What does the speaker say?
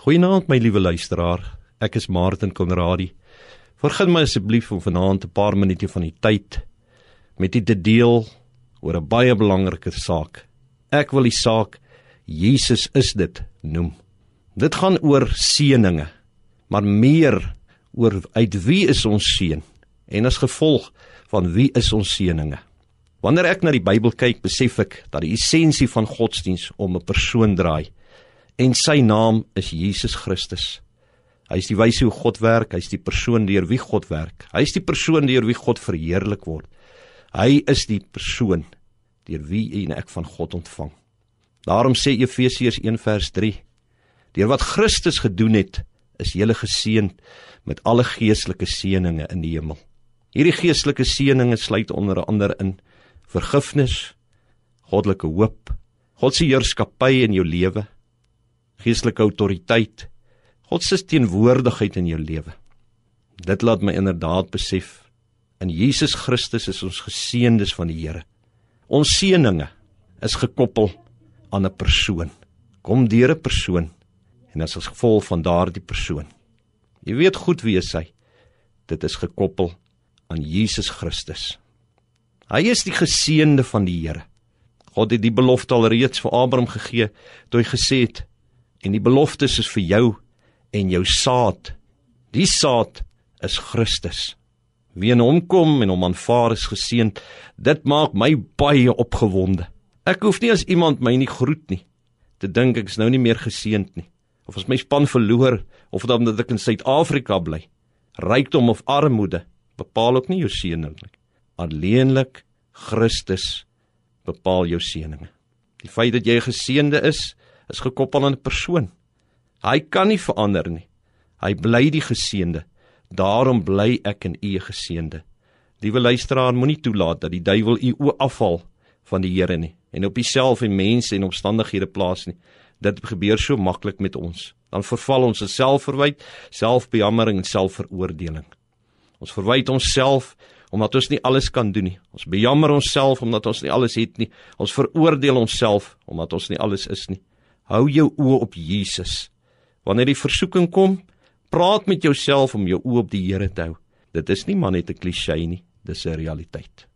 Goeienaand my liewe luisteraar. Ek is Martin Konradi. Vergun my asseblief om vanaand 'n paar minute van die tyd met u te deel oor 'n baie belangrike saak. Ek wil die saak Jesus is dit noem. Dit gaan oor seëninge, maar meer oor uit wie is ons seën en as gevolg van wie is ons seëninge. Wanneer ek na die Bybel kyk, besef ek dat die essensie van godsdiens om 'n persoon draai en sy naam is Jesus Christus. Hy is die wyse hoe God werk, hy is die persoon deur wie God werk. Hy is die persoon deur wie God verheerlik word. Hy is die persoon deur wie en ek van God ontvang. Daarom sê Efesiërs 1 vers 3: Deur wat Christus gedoen het, is jy geseënd met alle geestelike seënings in die hemel. Hierdie geestelike seënings sluit onder andere in vergifnis, goddelike hoop, God se heerskappy in jou lewe, geestelike autoriteit, God se teenwoordigheid in jou lewe. Dit laat my inderdaad besef in Jesus Christus is ons geseëndes van die Here. Ons seëninge is gekoppel aan 'n persoon. Kom deur 'n persoon en as gevolg van daardie persoon. Jy weet goed wie hy is. Dit is gekoppel aan Jesus Christus. Hy is die geseënde van die Here. God het die belofte al reeds vir Abraham gegee toe hy gesê het en die beloftes is vir jou en jou saad. Die saad is Christus. Wie in hom kom en hom aanvaar is geseënd. Dit maak my baie opgewonde. Ek hoef nie as iemand my nie groet nie te dink ek is nou nie meer geseënd nie. Of as my span verloor of omdat ek in Suid-Afrika bly. Rykdom of armoede bepaal ook nie jou seëning nie. Alleenlik Christus bepaal jou seëninge. Die feit dat jy 'n geseënde is, is gekoppel aan 'n persoon. Hy kan nie verander nie. Hy bly die geseënde. Daarom bly ek in u geseënde. Liewe luisteraar, moenie toelaat dat die duiwel u o afval van die Here nie en op jouself en mense en omstandighede plaas nie. Dit gebeur so maklik met ons. Dan verval ons in selfverwyd, selfbejammering en selfveroordeling. Ons verwyd onsself omdat ons nie alles kan doen nie. Ons bejammer onsself omdat ons nie alles het nie. Ons veroordeel onsself omdat ons nie alles is nie. Hou jou oë op Jesus. Wanneer die versoeking kom, praat met jouself om jou oë op die Here te hou. Dit is nie maar net 'n klise nie, dis 'n realiteit.